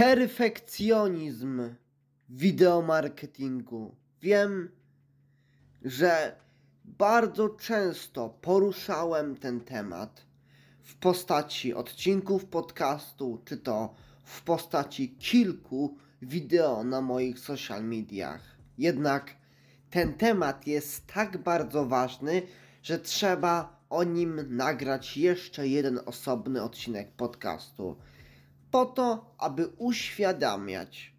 Perfekcjonizm wideomarketingu. Wiem, że bardzo często poruszałem ten temat w postaci odcinków podcastu, czy to w postaci kilku wideo na moich social mediach. Jednak ten temat jest tak bardzo ważny, że trzeba o nim nagrać jeszcze jeden osobny odcinek podcastu. Po to, aby uświadamiać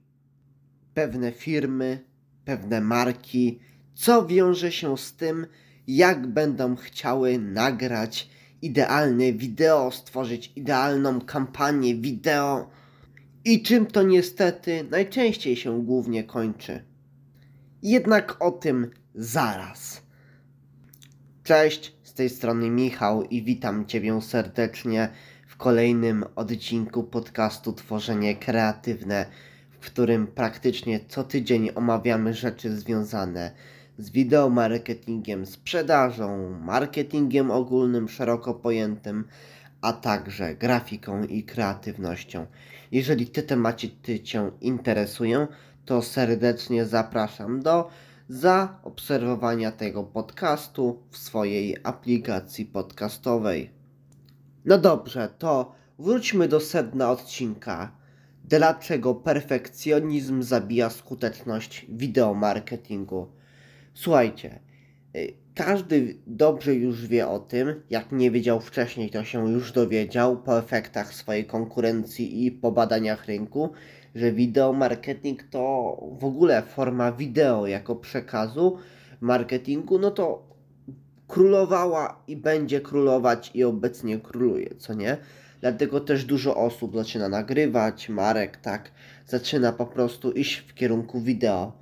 pewne firmy, pewne marki, co wiąże się z tym, jak będą chciały nagrać idealne wideo, stworzyć idealną kampanię wideo i czym to niestety najczęściej się głównie kończy. Jednak o tym zaraz. Cześć, z tej strony Michał i witam Ciebie serdecznie w kolejnym odcinku podcastu Tworzenie Kreatywne, w którym praktycznie co tydzień omawiamy rzeczy związane z wideomarketingiem, sprzedażą, marketingiem ogólnym, szeroko pojętym, a także grafiką i kreatywnością. Jeżeli te tematy Cię interesują, to serdecznie zapraszam do zaobserwowania tego podcastu w swojej aplikacji podcastowej. No dobrze, to wróćmy do sedna odcinka. Dlaczego perfekcjonizm zabija skuteczność wideomarketingu? Słuchajcie, y, każdy dobrze już wie o tym, jak nie wiedział wcześniej, to się już dowiedział po efektach swojej konkurencji i po badaniach rynku, że wideo marketing to w ogóle forma wideo jako przekazu marketingu, no to królowała i będzie królować i obecnie króluje, co nie? Dlatego też dużo osób zaczyna nagrywać, marek, tak, zaczyna po prostu iść w kierunku wideo.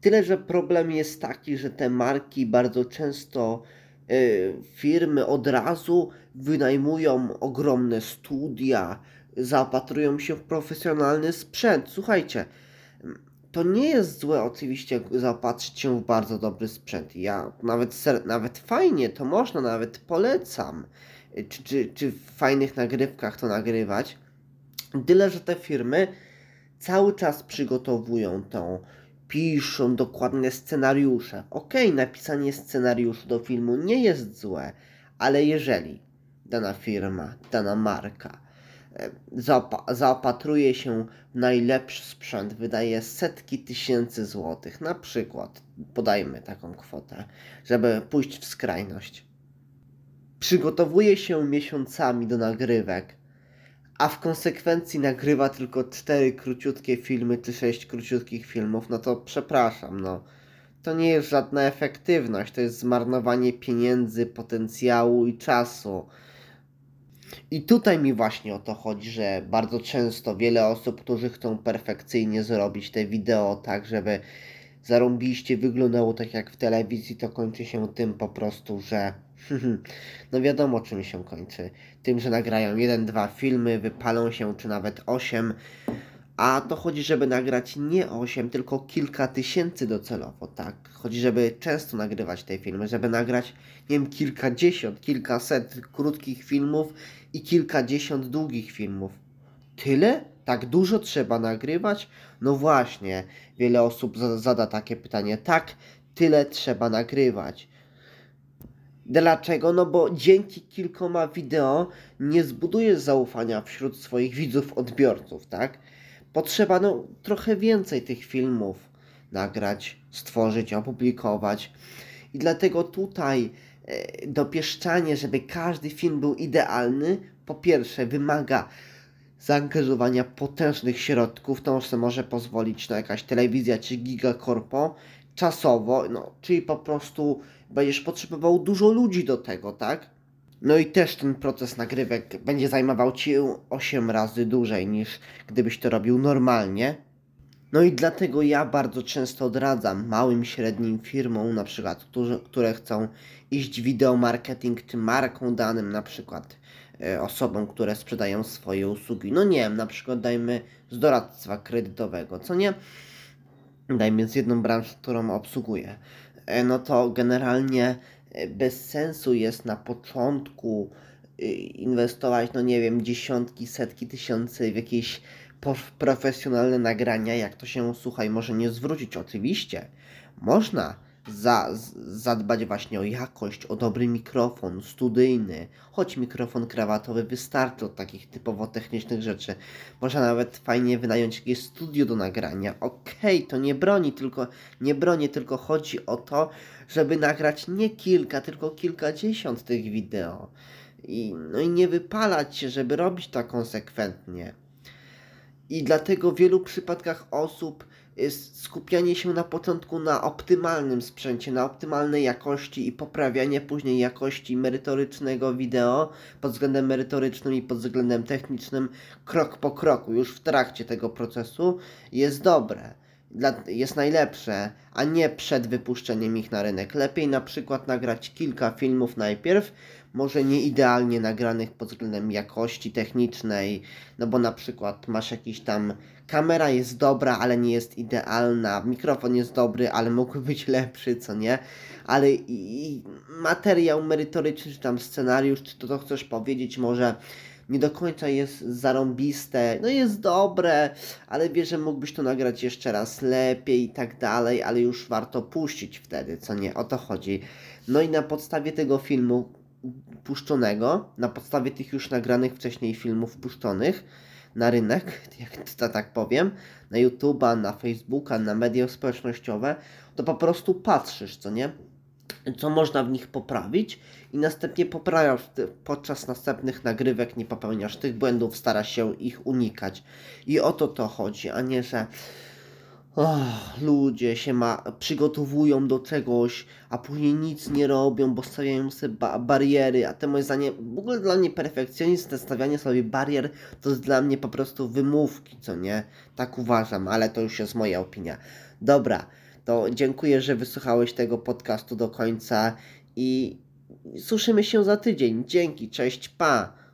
Tyle, że problem jest taki, że te marki bardzo często y, firmy od razu wynajmują ogromne studia, zaopatrują się w profesjonalny sprzęt. Słuchajcie, to nie jest złe oczywiście zaopatrzyć się w bardzo dobry sprzęt. Ja nawet, nawet fajnie, to można, nawet polecam. Czy, czy, czy w fajnych nagrywkach to nagrywać. Tyle, że te firmy cały czas przygotowują tą, piszą dokładne scenariusze. Okej, okay, napisanie scenariuszu do filmu nie jest złe, ale jeżeli dana firma, dana marka zaopatruje się w najlepszy sprzęt, wydaje setki tysięcy złotych, na przykład, podajmy taką kwotę, żeby pójść w skrajność. Przygotowuje się miesiącami do nagrywek, a w konsekwencji nagrywa tylko cztery króciutkie filmy czy sześć króciutkich filmów, no to przepraszam, no. To nie jest żadna efektywność, to jest zmarnowanie pieniędzy, potencjału i czasu i tutaj mi właśnie o to chodzi, że bardzo często wiele osób, którzy chcą perfekcyjnie zrobić te wideo tak, żeby zarąbiście wyglądało tak jak w telewizji, to kończy się tym po prostu, że no wiadomo czym się kończy. Tym, że nagrają jeden, dwa filmy, wypalą się, czy nawet osiem, a to chodzi, żeby nagrać nie 8, tylko kilka tysięcy docelowo, tak? Chodzi, żeby często nagrywać te filmy, żeby nagrać, nie wiem, kilkadziesiąt, kilkaset krótkich filmów i kilkadziesiąt długich filmów. Tyle? Tak dużo trzeba nagrywać? No właśnie, wiele osób zada takie pytanie. Tak, tyle trzeba nagrywać. Dlaczego? No bo dzięki kilkoma wideo nie zbudujesz zaufania wśród swoich widzów, odbiorców, tak? Potrzeba no, trochę więcej tych filmów nagrać, stworzyć, opublikować. I dlatego tutaj e, dopieszczanie, żeby każdy film był idealny, po pierwsze wymaga zaangażowania potężnych środków, to już może pozwolić na jakaś telewizja czy gigakorpo czasowo, no, czyli po prostu będziesz potrzebował dużo ludzi do tego, tak? No i też ten proces nagrywek będzie zajmował Ci 8 razy dłużej niż gdybyś to robił normalnie. No i dlatego ja bardzo często odradzam małym, średnim firmom, na przykład, którzy, które chcą iść wideo marketing czy marką danym, na przykład e, osobom, które sprzedają swoje usługi. No nie wiem, na przykład dajmy z doradztwa kredytowego, co nie? Dajmy z jedną branżą, którą obsługuję. E, no to generalnie bez sensu jest na początku y, inwestować, no nie wiem, dziesiątki, setki tysięcy w jakieś profesjonalne nagrania, jak to się, słuchaj, może nie zwrócić. Oczywiście, można za, zadbać właśnie o jakość, o dobry mikrofon studyjny, choć mikrofon krawatowy wystarczy od takich typowo technicznych rzeczy. Można nawet fajnie wynająć jakieś studio do nagrania. Okej, to nie broni, tylko nie broni, tylko chodzi o to, żeby nagrać nie kilka, tylko kilkadziesiąt tych wideo. I, no i nie wypalać się, żeby robić to konsekwentnie. I dlatego w wielu przypadkach osób jest skupianie się na początku na optymalnym sprzęcie, na optymalnej jakości i poprawianie później jakości merytorycznego wideo pod względem merytorycznym i pod względem technicznym krok po kroku, już w trakcie tego procesu jest dobre. Jest najlepsze, a nie przed wypuszczeniem ich na rynek. Lepiej na przykład nagrać kilka filmów najpierw, może nie idealnie nagranych pod względem jakości technicznej, no bo na przykład masz jakiś tam kamera jest dobra, ale nie jest idealna, mikrofon jest dobry, ale mógłby być lepszy, co nie? Ale i, i materiał merytoryczny, czy tam scenariusz, czy to, co chcesz powiedzieć, może nie do końca jest zarąbiste, no jest dobre, ale wiesz, że mógłbyś to nagrać jeszcze raz lepiej i tak dalej, ale już warto puścić wtedy, co nie? O to chodzi. No i na podstawie tego filmu puszczonego, na podstawie tych już nagranych wcześniej filmów puszczonych na rynek, jak to tak powiem, na YouTube'a, na Facebooka, na media społecznościowe, to po prostu patrzysz, co nie? Co można w nich poprawić i następnie poprawiasz podczas następnych nagrywek, nie popełniasz tych błędów, starasz się ich unikać. I o to to chodzi, a nie, że Och, ludzie się ma, przygotowują do czegoś, a później nic nie robią, bo stawiają sobie ba bariery, a to moje zdanie, w ogóle dla mnie perfekcjonizm, stawianie sobie barier, to jest dla mnie po prostu wymówki, co nie? Tak uważam, ale to już jest moja opinia. Dobra, to dziękuję, że wysłuchałeś tego podcastu do końca i słyszymy się za tydzień. Dzięki, cześć, pa!